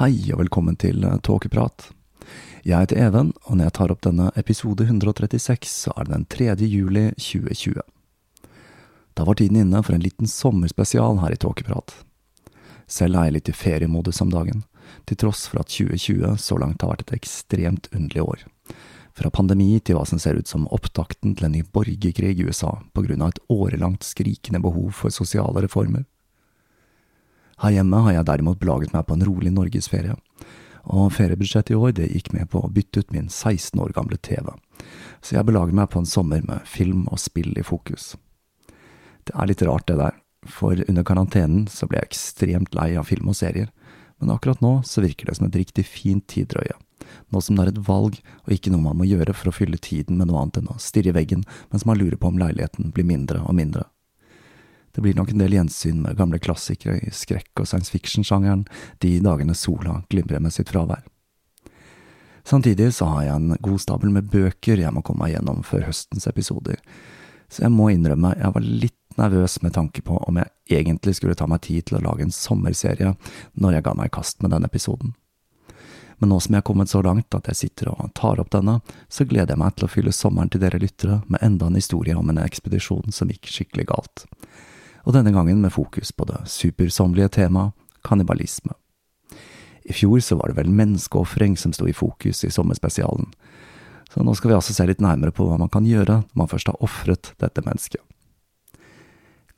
Hei og velkommen til eh, Tåkeprat. Jeg heter Even, og når jeg tar opp denne episode 136, så er det den 3. juli 2020. Da var tiden inne for en liten sommerspesial her i Tåkeprat. Selv er jeg litt i feriemodus om dagen, til tross for at 2020 så langt har vært et ekstremt underlig år. Fra pandemi til hva som ser ut som opptakten til en ny borgerkrig i USA på grunn av et årelangt skrikende behov for sosiale reformer. Her hjemme har jeg derimot belaget meg på en rolig norgesferie, og feriebudsjettet i år det gikk med på å bytte ut min 16 år gamle TV, så jeg belager meg på en sommer med film og spill i fokus. Det er litt rart det der, for under karantenen så ble jeg ekstremt lei av film og serier, men akkurat nå så virker det som et riktig fint tidrøye, nå som det er et valg og ikke noe man må gjøre for å fylle tiden med noe annet enn å stirre i veggen mens man lurer på om leiligheten blir mindre og mindre. Det blir nok en del gjensyn med gamle klassikere i skrekk- og science fiction-sjangeren de dagene sola glimrer med sitt fravær. Samtidig så har jeg en god stabel med bøker jeg må komme meg gjennom før høstens episoder, så jeg må innrømme jeg var litt nervøs med tanke på om jeg egentlig skulle ta meg tid til å lage en sommerserie når jeg ga meg i kast med denne episoden. Men nå som jeg er kommet så langt at jeg sitter og tar opp denne, så gleder jeg meg til å fylle sommeren til dere lyttere med enda en historie om en ekspedisjon som gikk skikkelig galt og denne gangen med fokus på det supersommelige temaet kannibalisme. I fjor så var det vel menneskeofring som sto i fokus i sommerspesialen, så nå skal vi altså se litt nærmere på hva man kan gjøre når man først har ofret dette mennesket.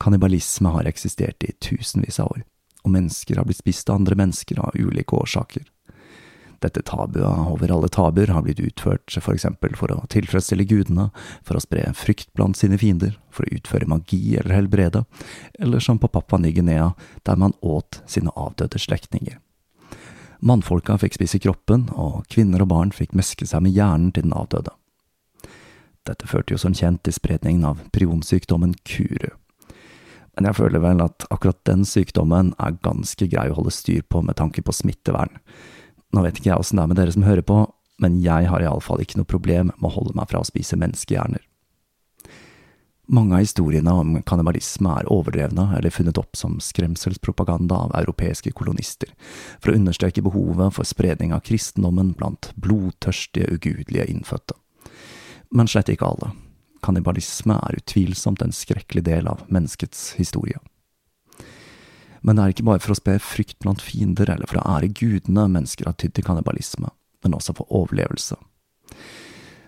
Kannibalisme har eksistert i tusenvis av år, og mennesker har blitt spist av andre mennesker av ulike årsaker. Dette tabuet over alle tabuer har blitt utført for eksempel for å tilfredsstille gudene, for å spre frykt blant sine fiender, for å utføre magi eller helbrede, eller som på Papua Ny-Guinea, der man åt sine avdøde slektninger. Mannfolka fikk spise kroppen, og kvinner og barn fikk meske seg med hjernen til den avdøde. Dette førte jo som kjent til spredningen av prionsykdommen kuru. Men jeg føler vel at akkurat den sykdommen er ganske grei å holde styr på med tanke på smittevern. Nå vet ikke jeg åssen det er med dere som hører på, men jeg har iallfall ikke noe problem med å holde meg fra å spise menneskehjerner. Mange av historiene om kannibalisme er overdrevne eller funnet opp som skremselspropaganda av europeiske kolonister, for å understreke behovet for spredning av kristendommen blant blodtørstige, ugudelige innfødte. Men slett ikke alle. Kannibalisme er utvilsomt en skrekkelig del av menneskets historie. Men det er ikke bare for å spe frykt blant fiender eller for å ære gudene mennesker har tydd til kannibalisme, men også for overlevelse.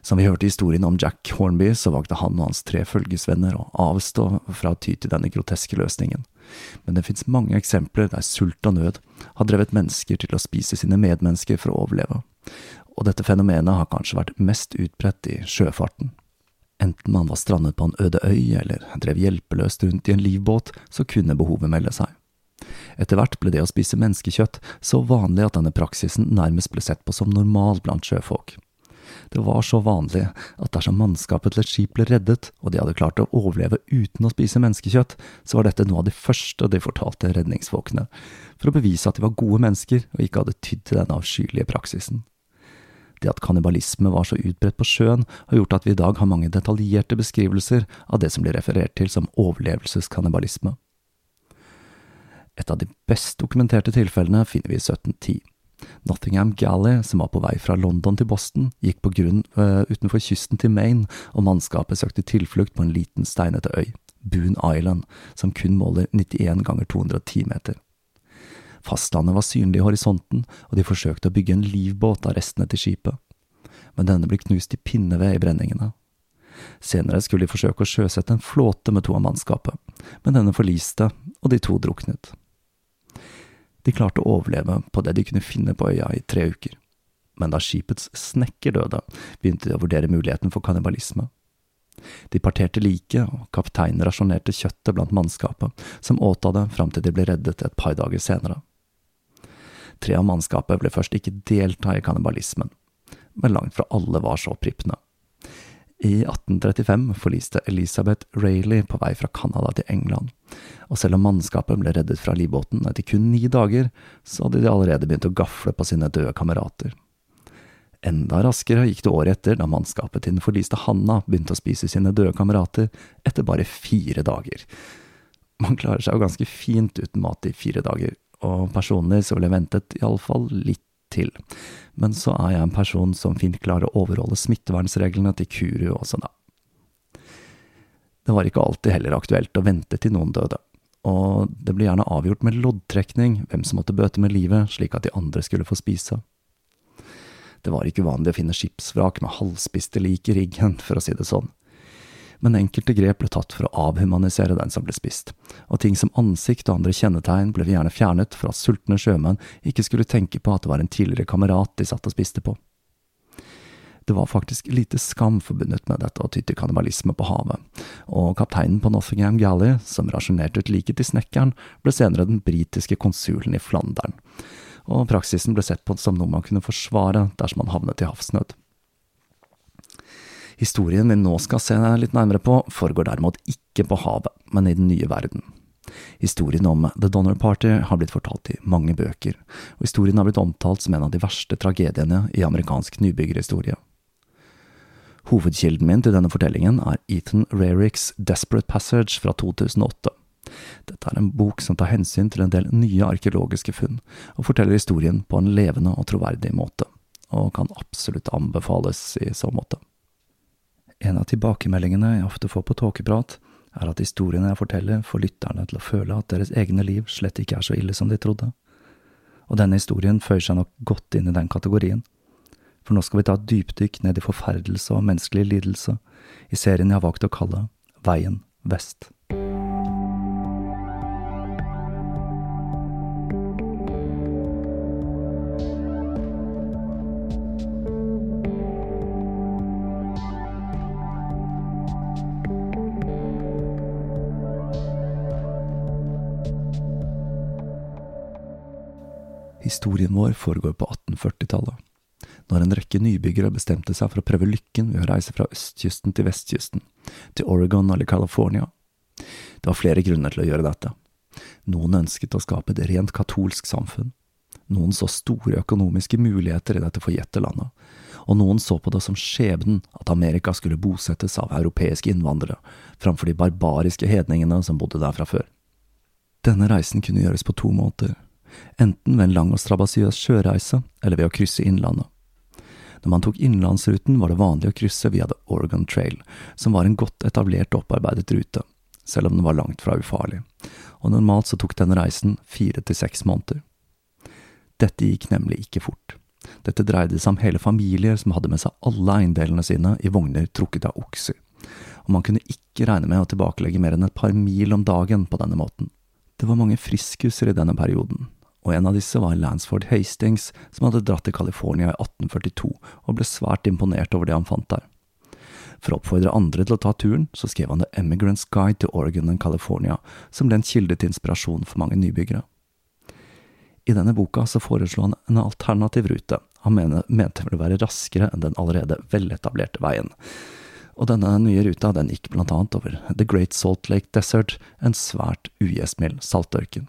Som vi hørte i historien om Jack Hornby, så valgte han og hans tre følgesvenner å avstå fra å ty til denne groteske løsningen. Men det fins mange eksempler der sult og nød har drevet mennesker til å spise sine medmennesker for å overleve, og dette fenomenet har kanskje vært mest utbredt i sjøfarten. Enten man var strandet på en øde øy eller drev hjelpeløst rundt i en livbåt, så kunne behovet melde seg. Etter hvert ble det å spise menneskekjøtt så vanlig at denne praksisen nærmest ble sett på som normal blant sjøfolk. Det var så vanlig at dersom mannskapet til et skip ble reddet, og de hadde klart å overleve uten å spise menneskekjøtt, så var dette noe av de første de fortalte redningsfolkene, for å bevise at de var gode mennesker og ikke hadde tydd til denne avskyelige praksisen. Det at kannibalisme var så utbredt på sjøen, har gjort at vi i dag har mange detaljerte beskrivelser av det som blir referert til som overlevelseskannibalisme. Et av de best dokumenterte tilfellene finner vi i 1710. Nottingham Galley, som var på vei fra London til Boston, gikk på grunn uh, utenfor kysten til Maine, og mannskapet søkte tilflukt på en liten steinete øy, Boone Island, som kun måler 91 ganger 210 meter. Fastlandet var synlig i horisonten, og de forsøkte å bygge en livbåt av restene til skipet. Men denne ble knust i pinneved i brenningene. Senere skulle de forsøke å sjøsette en flåte med to av mannskapet, men denne forliste, og de to druknet. De klarte å overleve på det de kunne finne på øya i tre uker, men da skipets snekker døde, begynte de å vurdere muligheten for kannibalisme. De parterte liket, og kapteinen rasjonerte kjøttet blant mannskapet, som åt av det fram til de ble reddet et par dager senere. Tre av mannskapet ble først ikke delta i kannibalismen, men langt fra alle var så prippende. I 1835 forliste Elisabeth Rayleigh på vei fra Canada til England, og selv om mannskapet ble reddet fra livbåten etter kun ni dager, så hadde de allerede begynt å gafle på sine døde kamerater. Enda raskere gikk det året etter, da mannskapet til den forliste Hanna begynte å spise sine døde kamerater etter bare fire dager. Man klarer seg jo ganske fint uten mat i fire dager, og personlig så ville jeg ventet iallfall litt til, men så er jeg en person som fint klarer å overholde smittevernreglene til Kuru også, da. Det var ikke alltid heller aktuelt å vente til noen døde, og det ble gjerne avgjort med loddtrekning hvem som måtte bøte med livet, slik at de andre skulle få spise. Det var ikke uvanlig å finne skipsvrak med halvspiste lik i riggen, for å si det sånn men enkelte grep ble tatt for å avhumanisere den som ble spist, og ting som ansikt og andre kjennetegn ble gjerne fjernet for at sultne sjømenn ikke skulle tenke på at det var en tidligere kamerat de satt og spiste på. Det var faktisk lite skam forbundet med dette å ty til kannibalisme på havet, og kapteinen på Nottingham Galley, som rasjonerte ut liket til snekkeren, ble senere den britiske konsulen i Flandern, og praksisen ble sett på som noe man kunne forsvare dersom man havnet i havsnød. Historien vi nå skal se litt nærmere på, foregår derimot ikke på havet, men i den nye verden. Historien om The Donner Party har blitt fortalt i mange bøker, og historien har blitt omtalt som en av de verste tragediene i amerikansk nybyggerhistorie. Hovedkilden min til denne fortellingen er Ethan Raricks Desperate Passage fra 2008. Dette er en bok som tar hensyn til en del nye arkeologiske funn, og forteller historien på en levende og troverdig måte, og kan absolutt anbefales i så måte. En av tilbakemeldingene jeg ofte får på tåkeprat, er at historiene jeg forteller, får lytterne til å føle at deres egne liv slett ikke er så ille som de trodde. Og denne historien føyer seg nok godt inn i den kategorien. For nå skal vi ta et dypdykk ned i forferdelse og menneskelig lidelse, i serien jeg har valgt å kalle Veien vest. Historien vår foregår på 1840-tallet, når en rekke nybyggere bestemte seg for å prøve lykken ved å reise fra østkysten til vestkysten, til Oregon eller California. Det var flere grunner til å gjøre dette. Noen ønsket å skape et rent katolsk samfunn. Noen så store økonomiske muligheter i dette forjette landet, og noen så på det som skjebnen at Amerika skulle bosettes av europeiske innvandrere, framfor de barbariske hedningene som bodde der fra før. Denne reisen kunne gjøres på to måter enten ved en lang og strabasiøs sjøreise eller ved å krysse innlandet. Når man tok innlandsruten, var det vanlig å krysse via The Oregon Trail, som var en godt etablert og opparbeidet rute, selv om den var langt fra ufarlig, og normalt så tok denne reisen fire til seks måneder. Dette gikk nemlig ikke fort. Dette dreide seg om hele familier som hadde med seg alle eiendelene sine i vogner trukket av okser, og man kunne ikke regne med å tilbakelegge mer enn et par mil om dagen på denne måten. Det var mange friskuser i denne perioden, og en av disse var Lansford Hastings, som hadde dratt til California i 1842 og ble svært imponert over det han fant der. For å oppfordre andre til å ta turen, så skrev han The Emigrant's Guide to Oregon and California, som ble en kilde til inspirasjon for mange nybyggere. I denne boka så foreslo han en alternativ rute, han mente ville være raskere enn den allerede veletablerte veien. Og denne nye ruta den gikk blant annet over The Great Salt Lake Desert, en svært ugjestmild saltørken.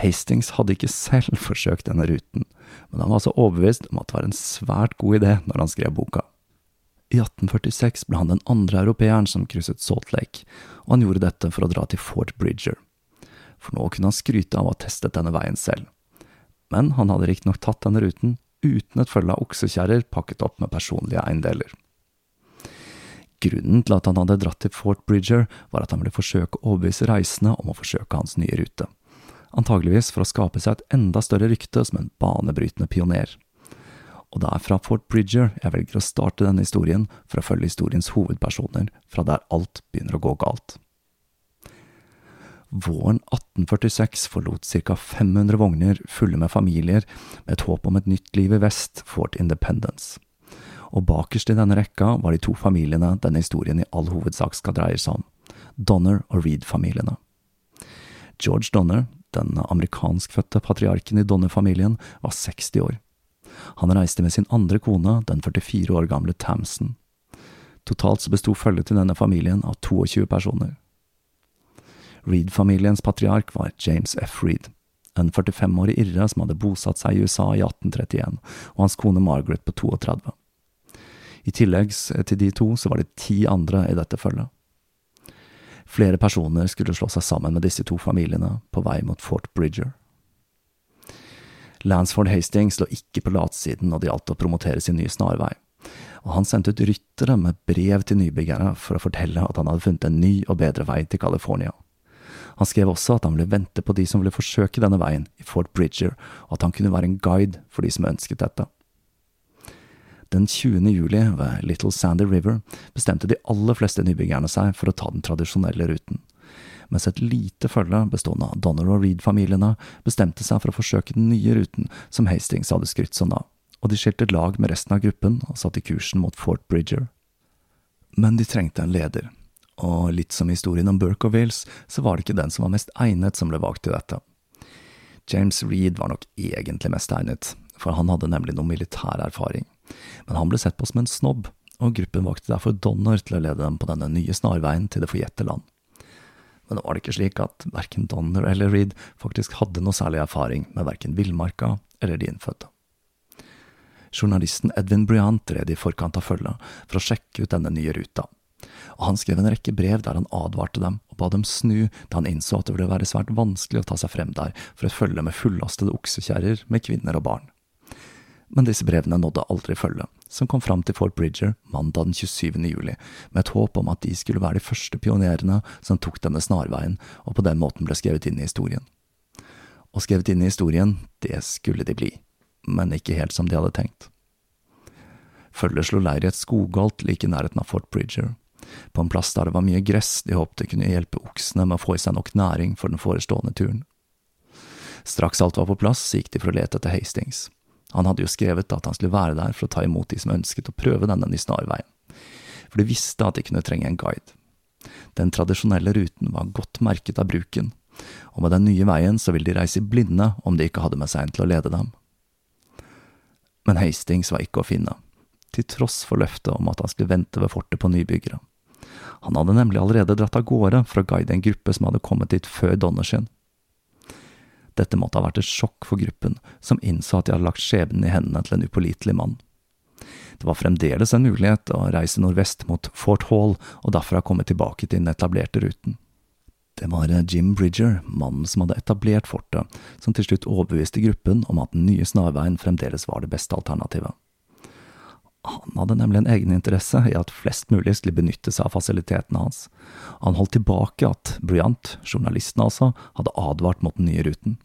Hastings hadde ikke selv forsøkt denne ruten, men han var så overbevist om at det var en svært god idé når han skrev boka. I 1846 ble han den andre europeeren som krysset Salt Lake, og han gjorde dette for å dra til Fort Bridger. For nå kunne han skryte av å ha testet denne veien selv. Men han hadde riktignok tatt denne ruten uten et følge av oksekjerrer pakket opp med personlige eiendeler. Grunnen til at han hadde dratt til Fort Bridger, var at han ville forsøke å overbevise reisende om å forsøke hans nye rute antageligvis for å skape seg et enda større rykte som en banebrytende pioner. Og det er fra Fort Bridger jeg velger å starte denne historien for å følge historiens hovedpersoner fra der alt begynner å gå galt. Våren 1846 forlot ca. 500 vogner fulle med familier med et håp om et nytt liv i vest, Fort Independence. Og bakerst i denne rekka var de to familiene denne historien i all hovedsak skal dreie seg om, Donner og Reed-familiene. George Donner, den amerikanskfødte patriarken i Donner-familien, var 60 år. Han reiste med sin andre kone, den 44 år gamle Tamsen. Totalt så besto følget til denne familien av 22 personer. Reed-familiens patriark var James F. Reed, en 45-årig irre som hadde bosatt seg i USA i 1831, og hans kone Margaret på 32. I tillegg til de to så var det ti andre i dette følget. Flere personer skulle slå seg sammen med disse to familiene på vei mot Fort Bridger. Lansford Hastings lå ikke på latsiden når det gjaldt å promotere sin nye snarvei, og han sendte ut ryttere med brev til nybyggere for å fortelle at han hadde funnet en ny og bedre vei til California. Han skrev også at han ville vente på de som ville forsøke denne veien i Fort Bridger, og at han kunne være en guide for de som ønsket dette. Den 20. juli, ved Little Sandy River, bestemte de aller fleste nybyggerne seg for å ta den tradisjonelle ruten, mens et lite følge bestående av Donner og Reed-familiene bestemte seg for å forsøke den nye ruten som Hastings hadde skrytt sånn av, og de skilte lag med resten av gruppen og satte kursen mot Fort Bridger. Men de trengte en leder, og litt som historien om Burke og Wills, så var det ikke den som var mest egnet som ble valgt til dette. James Reed var nok egentlig mest egnet, for han hadde nemlig noe militær erfaring men han ble sett på som en snobb, og gruppen valgte derfor Donner til å lede dem på denne nye snarveien til det forjette land. Men da var det ikke slik at verken Donner eller Reed faktisk hadde noe særlig erfaring med verken villmarka eller de innfødte. Journalisten Edvin Briant red i forkant av følget for å sjekke ut denne nye ruta, og han skrev en rekke brev der han advarte dem og ba dem snu da han innså at det ville være svært vanskelig å ta seg frem der for et følge med fullastede oksekjerrer med kvinner og barn men disse brevene nådde aldri følge, som kom fram til Fort Bridger mandag den 27. juli, med et håp om at de skulle være de første pionerene som tok denne snarveien, og på den måten ble skrevet inn i historien. Og skrevet inn i historien, det skulle de bli, men ikke helt som de hadde tenkt. Følget slo leir i et skogholt like i nærheten av Fort Bridger, på en plass der det var mye gress de håpte kunne hjelpe oksene med å få i seg nok næring for den forestående turen. Straks alt var på plass, gikk de for å lete etter Hastings. Han hadde jo skrevet at han skulle være der for å ta imot de som ønsket å prøve denne Nysnarveien, for de visste at de kunne trenge en guide. Den tradisjonelle ruten var godt merket av bruken, og med den nye veien så ville de reise i blinde om de ikke hadde med seg en til å lede dem. Men Hastings var ikke å finne, til tross for løftet om at han skulle vente ved fortet på nybyggere. Han hadde nemlig allerede dratt av gårde for å guide en gruppe som hadde kommet dit før Donnersen. Dette måtte ha vært et sjokk for gruppen, som innså at de hadde lagt skjebnen i hendene til en upålitelig mann. Det var fremdeles en mulighet å reise nordvest mot Fort Hall og derfra komme tilbake til den etablerte ruten. Det var Jim Bridger, mannen som hadde etablert fortet, som til slutt overbeviste gruppen om at den nye snarveien fremdeles var det beste alternativet. Han hadde nemlig en egeninteresse i at flest mulig skulle benytte seg av fasilitetene hans. Han holdt tilbake at Bryant, journalisten altså, hadde advart mot den nye ruten.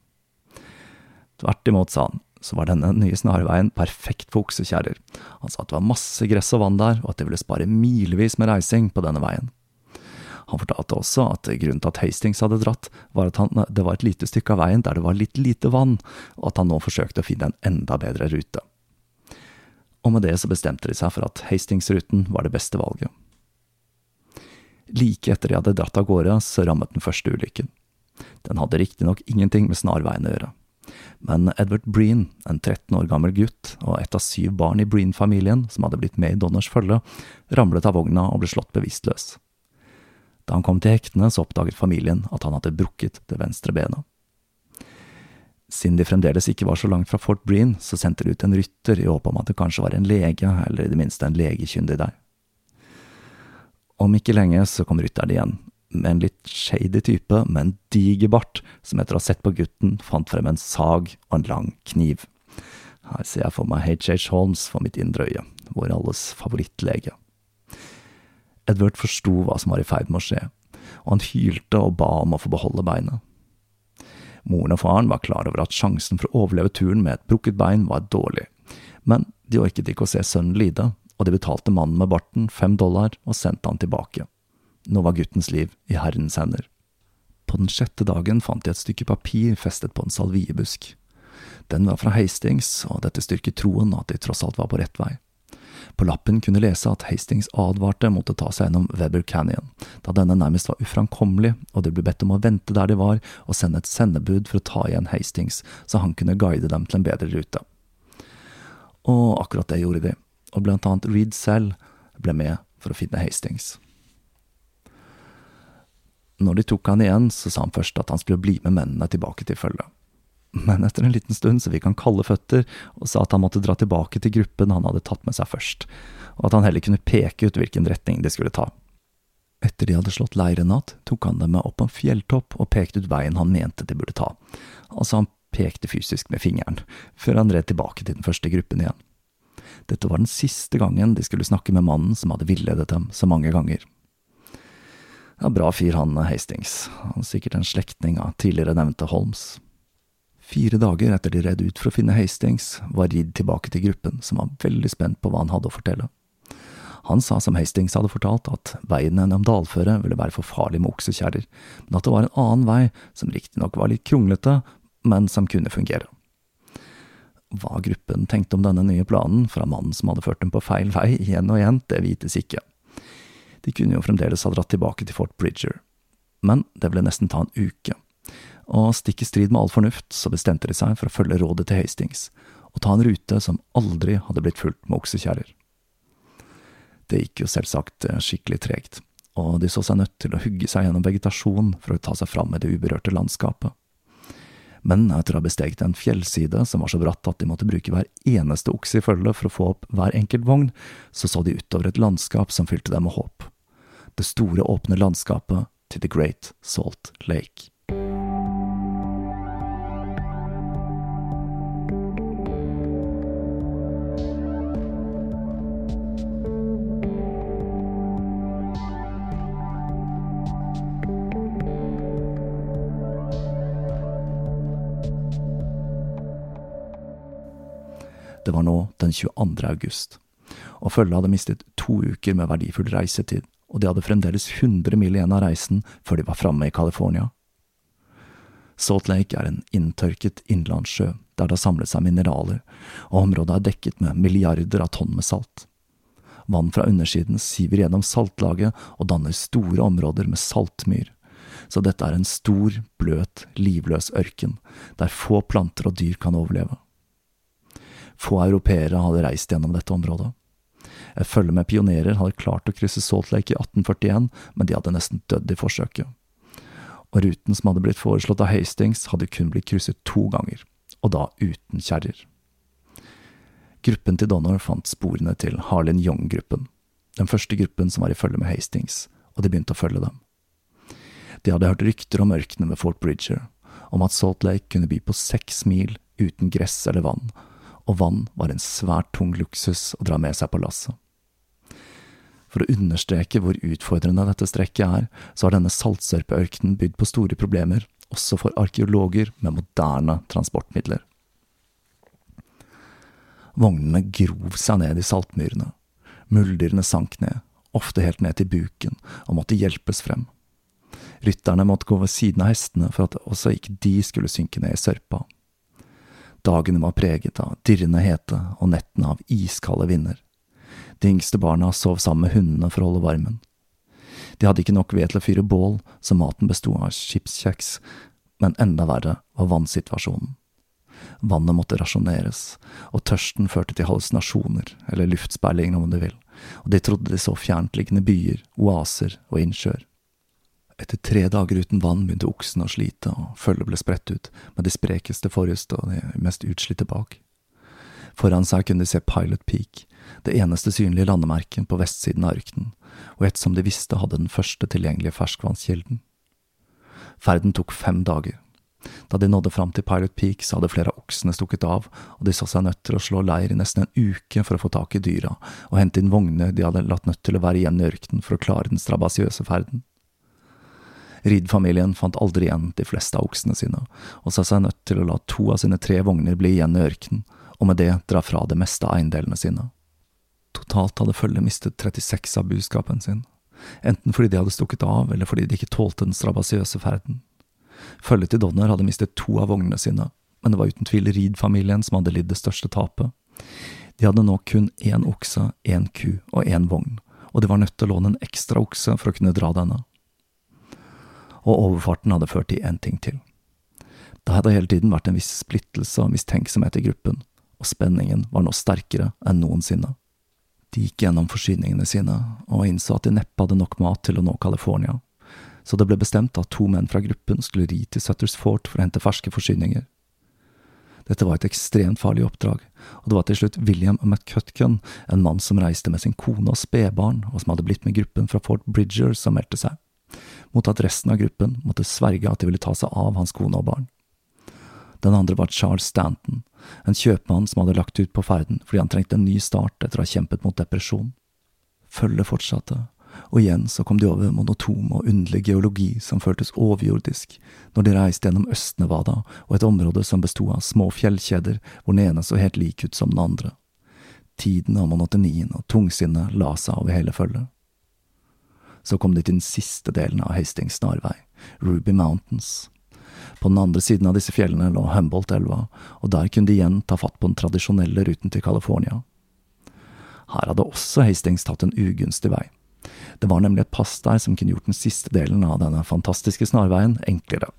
Tvert imot, sa han, så var denne nye snarveien perfekt for oksekjerrer. Han sa at det var masse gress og vann der, og at det ville spare milevis med reising på denne veien. Han fortalte også at grunnen til at Hastings hadde dratt, var at han, det var et lite stykke av veien der det var litt lite vann, og at han nå forsøkte å finne en enda bedre rute. Og med det så bestemte de seg for at Hastings-ruten var det beste valget. Like etter de hadde dratt av gårde, så rammet den første ulykken. Den hadde riktignok ingenting med snarveien å gjøre. Men Edward Breen, en 13 år gammel gutt og et av syv barn i Breen-familien som hadde blitt med i Donners følge, ramlet av vogna og ble slått bevisstløs. Da han kom til hektene, så oppdaget familien at han hadde brukket det venstre benet. Siden de fremdeles ikke var så langt fra Fort Breen, så sendte de ut en rytter i håp om at det kanskje var en lege, eller i det minste en legekyndig der. Om ikke lenge så kom rytteren igjen, med en litt shady type med en diger bart, som etter å ha sett på gutten fant frem en sag og en lang kniv. Her ser jeg for meg H.H. Holmes for mitt indre øye, vår alles favorittlege. Edward forsto hva som var i ferd med å skje, og han hylte og ba om å få beholde beinet. Moren og faren var klar over at sjansen for å overleve turen med et brukket bein var dårlig, men de orket ikke å se sønnen lide, og de betalte mannen med barten fem dollar og sendte han tilbake. Nå var guttens liv i Herrens hender. På den sjette dagen fant de et stykke papir festet på en salviebusk. Den var fra Hastings, og dette styrket troen at de tross alt var på rett vei. På lappen kunne lese at Hastings advarte mot å ta seg gjennom Weber Canyon, da denne nærmest var uframkommelig, og de ble bedt om å vente der de var og sende et sendebud for å ta igjen Hastings, så han kunne guide dem til en bedre rute. Og akkurat det gjorde de, og blant annet Reed selv ble med for å finne Hastings. Når de tok han igjen, så sa han først at han skulle bli med mennene tilbake til følget. Men etter en liten stund så fikk han kalde føtter, og sa at han måtte dra tilbake til gruppen han hadde tatt med seg først, og at han heller kunne peke ut hvilken retning de skulle ta. Etter de hadde slått leir en natt, tok han dem med opp på en fjelltopp og pekte ut veien han mente de burde ta. Altså, han pekte fysisk med fingeren, før han red tilbake til den første gruppen igjen. Dette var den siste gangen de skulle snakke med mannen som hadde villedet dem så mange ganger. Ja, bra fyr han Hastings, han er sikkert en slektning av tidligere nevnte Holmes. Fire dager etter de red ut for å finne Hastings, var Reed tilbake til gruppen, som var veldig spent på hva han hadde å fortelle. Han sa som Hastings hadde fortalt, at veien gjennom dalføret ville være for farlig med oksekjerrer, men at det var en annen vei, som riktignok var litt kronglete, men som kunne fungere. Hva gruppen tenkte om denne nye planen fra mannen som hadde ført dem på feil vei igjen og igjen, det vites ikke. De kunne jo fremdeles ha dratt tilbake til Fort Bridger, men det ville nesten ta en uke, og stikk i strid med all fornuft så bestemte de seg for å følge rådet til Hastings, og ta en rute som aldri hadde blitt fulgt med oksekjerrer. Det gikk jo selvsagt eh, skikkelig tregt, og de så seg nødt til å hugge seg gjennom vegetasjon for å ta seg fram i det uberørte landskapet men etter å ha besteget en fjellside som var så bratt at de måtte bruke hver eneste okse i følge for å få opp hver enkelt vogn, så så de utover et landskap som fylte dem med håp. Det store, åpne landskapet til The Great Salt Lake. Det var nå den 22. august, og følget hadde mistet to uker med verdifull reisetid, og de hadde fremdeles 100 mil igjen av reisen før de var framme i California. Salt Lake er en inntørket innlandssjø der det har samlet seg mineraler, og området er dekket med milliarder av tonn med salt. Vann fra undersiden siver gjennom saltlaget og danner store områder med saltmyr, så dette er en stor, bløt, livløs ørken, der få planter og dyr kan overleve. Få europeere hadde reist gjennom dette området. Et følge med pionerer hadde klart å krysse Salt Lake i 1841, men de hadde nesten dødd i forsøket. Og ruten som hadde blitt foreslått av Hastings, hadde kun blitt krysset to ganger, og da uten kjerrer. Gruppen til Donner fant sporene til Harlin Young-gruppen, den første gruppen som var i følge med Hastings, og de begynte å følge dem. De hadde hørt rykter om ørkenen ved Fort Bridger, om at Salt Lake kunne by på seks mil uten gress eller vann, og vann var en svært tung luksus å dra med seg på lasset. For å understreke hvor utfordrende dette strekket er, så har denne saltsørpeørkenen bydd på store problemer, også for arkeologer med moderne transportmidler. Vognene grov seg ned i saltmyrene, muldyrene sank ned, ofte helt ned til buken, og måtte hjelpes frem. Rytterne måtte gå ved siden av hestene for at også ikke de skulle synke ned i sørpa. Dagene var preget av dirrende hete og nettene av iskalde vinder. De yngste barna sov sammen med hundene for å holde varmen. De hadde ikke nok ved til å fyre bål, så maten besto av chipskjeks, men enda verre var vannsituasjonen. Vannet måtte rasjoneres, og tørsten førte til hallusinasjoner, eller luftsperlinger om du vil, og de trodde de så fjerntliggende byer, oaser og innsjøer. Etter tre dager uten vann begynte oksen å slite, og følget ble spredt ut, med de sprekeste forrest og de mest utslitte bak. Foran seg kunne de se Pilot Peak, det eneste synlige landemerken på vestsiden av ørkenen, og et som de visste hadde den første tilgjengelige ferskvannskilden. Ferden tok fem dager. Da de nådde fram til Pilot Peak, så hadde flere av oksene stukket av, og de så seg nødt til å slå leir i nesten en uke for å få tak i dyra, og hente inn vogner de hadde latt nødt til å være igjen i ørkenen for å klare den strabasiøse ferden. Ridd-familien fant aldri igjen de fleste av oksene sine, og sa seg nødt til å la to av sine tre vogner bli igjen i ørkenen, og med det dra fra det meste av eiendelene sine. Totalt hadde følget mistet 36 av buskapen sin, enten fordi de hadde stukket av, eller fordi de ikke tålte den strabasiøse ferden. Følget til Donner hadde mistet to av vognene sine, men det var uten tvil Ridd-familien som hadde lidd det største tapet. De hadde nå kun én okse, én ku og én vogn, og de var nødt til å låne en ekstra okse for å kunne dra denne og overfarten hadde ført til én ting til. Det hadde hele tiden vært en viss splittelse og mistenksomhet i gruppen, og spenningen var nå sterkere enn noensinne. De gikk gjennom forsyningene sine, og innså at de neppe hadde nok mat til å nå California, så det ble bestemt at to menn fra gruppen skulle ri til Sutters Fort for å hente ferske forsyninger. Dette var et ekstremt farlig oppdrag, og det var til slutt William McCutcheon, en mann som reiste med sin kone og spedbarn, og som hadde blitt med gruppen fra Fort Bridger, som meldte seg, mot at resten av gruppen måtte sverge at de ville ta seg av hans kone og barn. Den andre var Charles Stanton, en kjøpmann som hadde lagt ut på ferden fordi han trengte en ny start etter å ha kjempet mot depresjon. Følget fortsatte, og igjen så kom de over monotom og underlig geologi som føltes overjordisk når de reiste gjennom Øst-Nevada og et område som besto av små fjellkjeder hvor den ene så helt lik ut som den andre. Tiden og monotonien og tungsinnet la seg over hele følget. Så kom de til den siste delen av Hastings snarvei, Ruby Mountains. På den andre siden av disse fjellene lå Humboldt-elva, og der kunne de igjen ta fatt på den tradisjonelle ruten til California. Her hadde også Hastings tatt en ugunstig vei. Det var nemlig et pass der som kunne gjort den siste delen av denne fantastiske snarveien enklere.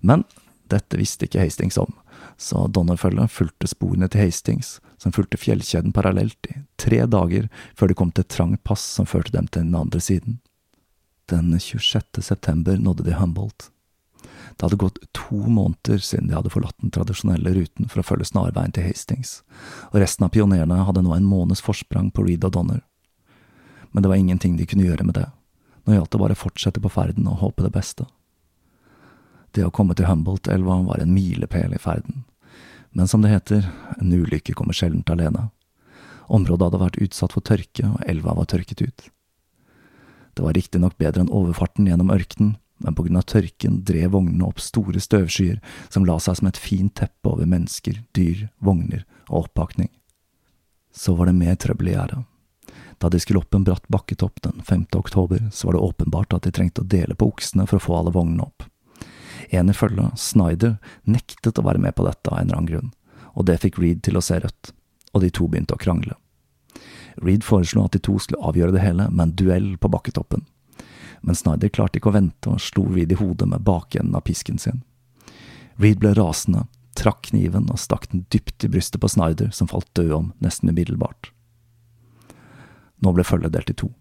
Men dette visste ikke Hastings om, så Donner-følget fulgte sporene til Hastings, som fulgte fjellkjeden parallelt i tre dager før de kom til et trangt pass som førte dem til den andre siden. Den 26. september nådde de Humboldt. Det hadde gått to måneder siden de hadde forlatt den tradisjonelle ruten for å følge snarveien til Hastings, og resten av pionerene hadde nå en måneds forsprang på Reed og Donner men det var ingenting de kunne gjøre med det. Nå gjaldt det bare å fortsette på ferden og håpe det beste. Det å komme til Humboldt-elva var en milepæl i ferden, men som det heter, en ulykke kommer sjelden alene. Området hadde vært utsatt for tørke, og elva var tørket ut. Det var riktignok bedre enn overfarten gjennom ørkenen, men på grunn av tørken drev vognene opp store støvskyer som la seg som et fint teppe over mennesker, dyr, vogner og oppakning. Så var det mer trøbbel i gjerdet. Da de skulle opp en bratt bakketopp den 5. oktober, så var det åpenbart at de trengte å dele på oksene for å få alle vognene opp. En i følget, Snyder, nektet å være med på dette av en eller annen grunn, og det fikk Reed til å se rødt, og de to begynte å krangle. Reed foreslo at de to skulle avgjøre det hele med en duell på bakketoppen, men Snyder klarte ikke å vente og slo Reed i hodet med bakenden av pisken sin. Reed ble rasende, trakk kniven og stakk den dypt i brystet på Snyder, som falt død om nesten umiddelbart. Nå ble følget delt i to.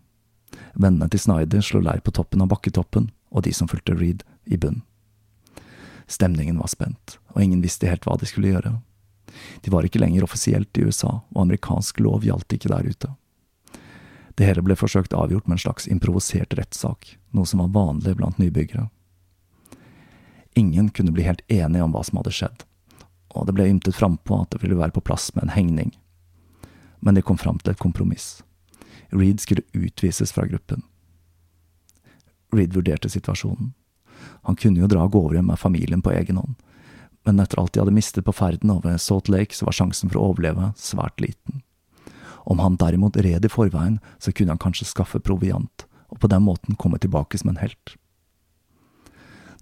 Vennene til Snyder slo leir på toppen av bakketoppen, og de som fulgte Reed, i bunnen. Stemningen var spent, og ingen visste helt hva de skulle gjøre. De var ikke lenger offisielt i USA, og amerikansk lov gjaldt ikke der ute. Det hele ble forsøkt avgjort med en slags improvisert rettssak, noe som var vanlig blant nybyggere. Ingen kunne bli helt enige om hva som hadde skjedd, og det ble ymtet frampå at det ville være på plass med en hengning. Men de kom fram til et kompromiss. Reed skulle utvises fra gruppen. Reed vurderte situasjonen. Han kunne jo dra av gårde med familien på egen hånd, men etter alt de hadde mistet på ferden over Salt Lake, så var sjansen for å overleve svært liten. Om han derimot red i forveien, så kunne han kanskje skaffe proviant, og på den måten komme tilbake som en helt.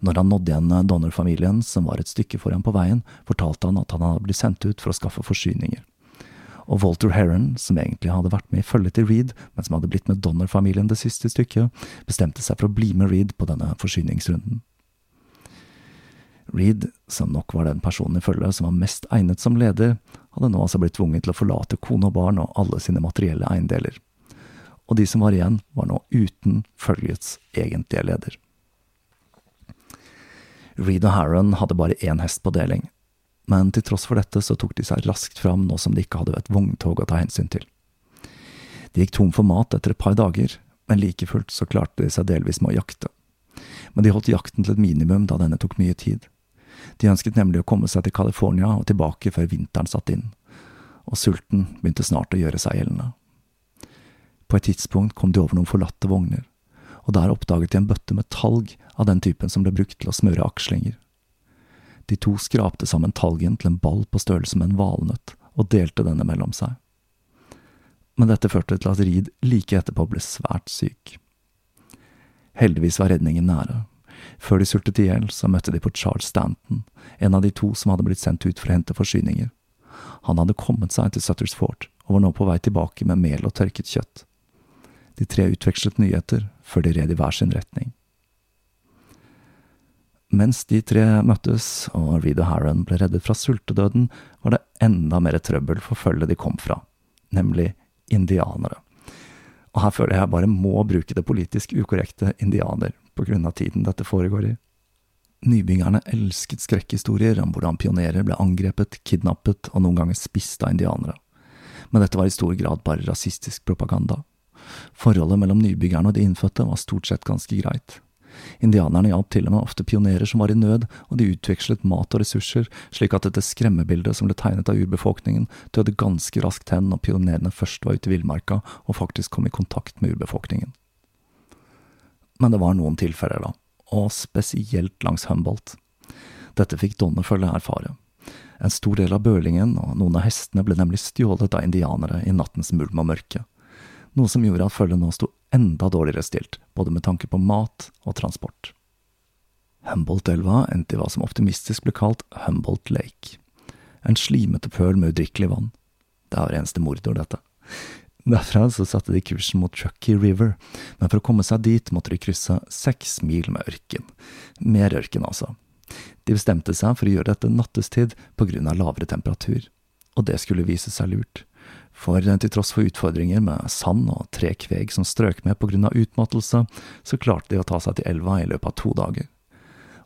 Når han nådde igjen Donner-familien, som var et stykke foran på veien, fortalte han at han hadde blitt sendt ut for å skaffe forsyninger og Walter Heron, som egentlig hadde vært med i følget til Reed, men som hadde blitt med Donner-familien det siste stykket, bestemte seg for å bli med Reed på denne forsyningsrunden. Reed, som nok var den personen i følget som var mest egnet som leder, hadde nå altså blitt tvunget til å forlate kone og barn og alle sine materielle eiendeler. Og de som var igjen, var nå uten følgets egentlige leder. Reed og Harron hadde bare én hest på deling, men til tross for dette så tok de seg raskt fram nå som de ikke hadde et vogntog å ta hensyn til. De gikk tom for mat etter et par dager, men like fullt så klarte de seg delvis med å jakte. Men de holdt jakten til et minimum da denne tok mye tid. De ønsket nemlig å komme seg til California og tilbake før vinteren satte inn, og sulten begynte snart å gjøre seg gjeldende. På et tidspunkt kom de over noen forlatte vogner, og der oppdaget de en bøtte med talg av den typen som ble brukt til å smøre akslinger. De to skrapte sammen talgen til en ball på størrelse med en valnøtt, og delte denne mellom seg. Men dette førte til at Reed like etterpå ble svært syk. Heldigvis var redningen nære. Før de sultet i hjel, så møtte de på Charles Stanton, en av de to som hadde blitt sendt ut for å hente forsyninger. Han hadde kommet seg til Sutters Fort, og var nå på vei tilbake med mel og tørket kjøtt. De tre utvekslet nyheter, før de red i hver sin retning. Mens de tre møttes og Reed og Harron ble reddet fra sultedøden, var det enda mer trøbbel for følget de kom fra, nemlig indianere. Og her føler jeg bare må bruke det politisk ukorrekte indianer, på grunn av tiden dette foregår i. Nybyggerne elsket skrekkhistorier om hvordan pionerer ble angrepet, kidnappet og noen ganger spist av indianere. Men dette var i stor grad bare rasistisk propaganda. Forholdet mellom nybyggerne og de innfødte var stort sett ganske greit. Indianerne hjalp til og med ofte pionerer som var i nød, og de utvekslet mat og ressurser, slik at dette skremmebildet som ble tegnet av urbefolkningen, døde ganske raskt hen når pionerene først var ute i villmarka og faktisk kom i kontakt med urbefolkningen. Men det var noen tilfeller, da, og spesielt langs Humboldt. Dette fikk Donnefølge erfare. En stor del av bølingen og noen av hestene ble nemlig stjålet av indianere i nattens mulm og mørke, noe som gjorde at følget nå sto enda dårligere stilt, både med tanke på mat og transport. Humboldt-elva endte i hva som optimistisk ble kalt Humboldt Lake, en slimete pøl med udrikkelig vann. Det er eneste mordor, dette. Derfra så satte de kursen mot Chucky River, men for å komme seg dit måtte de krysse seks mil med ørken. Mer ørken, altså. De bestemte seg for å gjøre dette nattestid på grunn av lavere temperatur, og det skulle vise seg lurt. For til tross for utfordringer med sand og tre kveg som strøk med av utmattelse, så klarte de å ta seg til elva i løpet av to dager.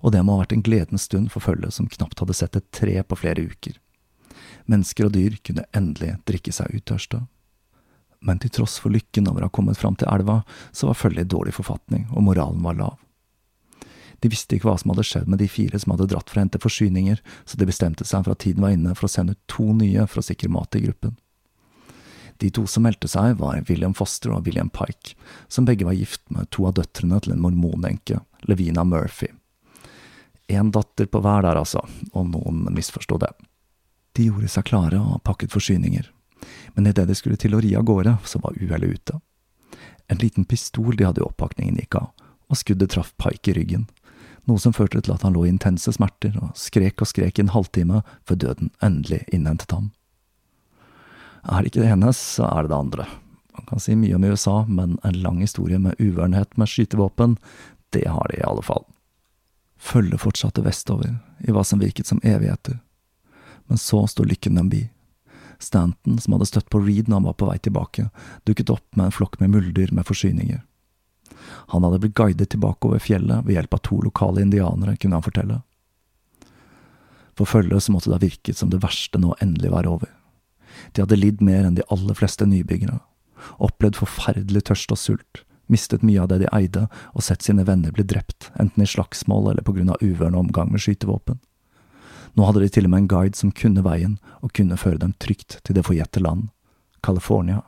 Og det må ha vært en gledens stund for følget som knapt hadde sett et tre på flere uker. Mennesker og dyr kunne endelig drikke seg uttørsta men til tross for lykken over å ha kommet fram til elva, så var følget i dårlig forfatning, og moralen var lav. De visste ikke hva som hadde skjedd med de fire som hadde dratt for å hente forsyninger, så de bestemte seg for at tiden var inne for å sende ut to nye for å sikre mat i gruppen. De to som meldte seg, var William Foster og William Pike, som begge var gift med to av døtrene til en mormonenke, Levina Murphy. En datter på hver der, altså, og noen misforsto det. De gjorde seg klare og pakket forsyninger, men idet de skulle til å ri av gårde, så var uhellet ute. En liten pistol de hadde i oppakningen gikk av, og skuddet traff Pike i ryggen, noe som førte til at han lå i intense smerter og skrek og skrek i en halvtime før døden endelig innhentet ham. Er det ikke det ene, så er det det andre. Man kan si mye om USA, men en lang historie med uvernhet med skytevåpen, det har de i alle fall. Følget fortsatte vestover, i hva som virket som evigheter. Men så sto lykken dem bi. Stanton, som hadde støtt på Reed når han var på vei tilbake, dukket opp med en flokk med muldyr med forsyninger. Han hadde blitt guidet tilbake over fjellet ved hjelp av to lokale indianere, kunne han fortelle. For følget så måtte det ha virket som det verste nå endelig var over. De hadde lidd mer enn de aller fleste nybyggere, opplevd forferdelig tørst og sult, mistet mye av det de eide og sett sine venner bli drept, enten i slagsmål eller på grunn av uvørende omgang med skytevåpen. Nå hadde de til og med en guide som kunne veien, og kunne føre dem trygt til det forjette land, California.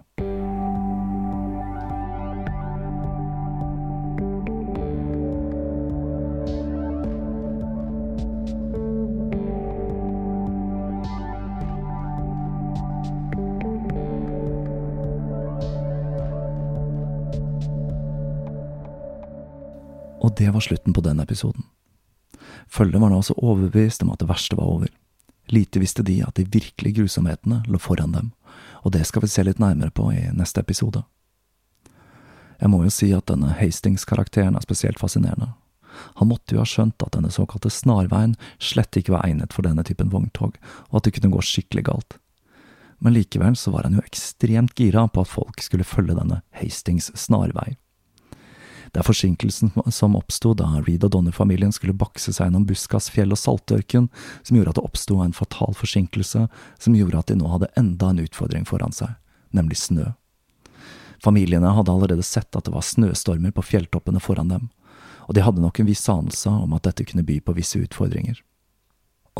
Det var slutten på den episoden. Følget var nå også overbevist om at det verste var over. Lite visste de at de virkelige grusomhetene lå foran dem, og det skal vi se litt nærmere på i neste episode. Jeg må jo si at denne Hastings-karakteren er spesielt fascinerende. Han måtte jo ha skjønt at denne såkalte snarveien slett ikke var egnet for denne typen vogntog, og at det kunne gå skikkelig galt. Men likevel så var han jo ekstremt gira på at folk skulle følge denne Hastings snarvei. Det er forsinkelsen som oppsto da Reed og Donner-familien skulle bakse seg gjennom buskas, fjell og saltørken, som gjorde at det oppsto en fatal forsinkelse som gjorde at de nå hadde enda en utfordring foran seg, nemlig snø. Familiene hadde allerede sett at det var snøstormer på fjelltoppene foran dem, og de hadde nok en viss anelse om at dette kunne by på visse utfordringer.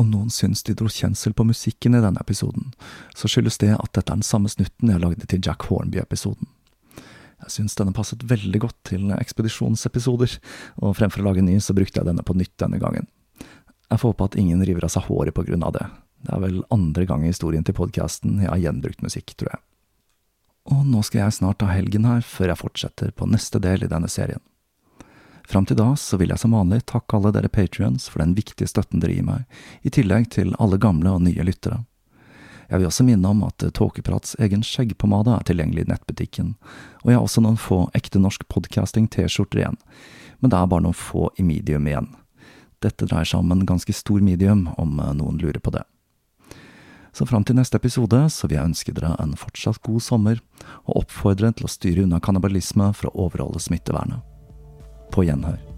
Om noen syns de dro kjensel på musikken i denne episoden, så skyldes det at dette er den samme snutten jeg lagde til Jack Hornby-episoden. Jeg syns denne passet veldig godt til ekspedisjonsepisoder, og fremfor å lage ny, så brukte jeg denne på nytt denne gangen. Jeg får håpe at ingen river av seg håret på grunn av det. Det er vel andre gang i historien til podkasten jeg har gjenbrukt musikk, tror jeg. Og nå skal jeg snart ta helgen her, før jeg fortsetter på neste del i denne serien. Fram til da så vil jeg som vanlig takke alle dere patrions for den viktige støtten dere gir meg, i tillegg til alle gamle og nye lyttere. Jeg vil også minne om at Tåkeprats egen skjeggpomade er tilgjengelig i nettbutikken, og jeg har også noen få ekte norsk podcasting-T-skjorter igjen, men det er bare noen få i medium igjen. Dette dreier seg om en ganske stor medium, om eh, noen lurer på det. Så fram til neste episode så vil jeg ønske dere en fortsatt god sommer, og oppfordre til å styre unna kannibalisme for å overholde smittevernet. På gjenhør.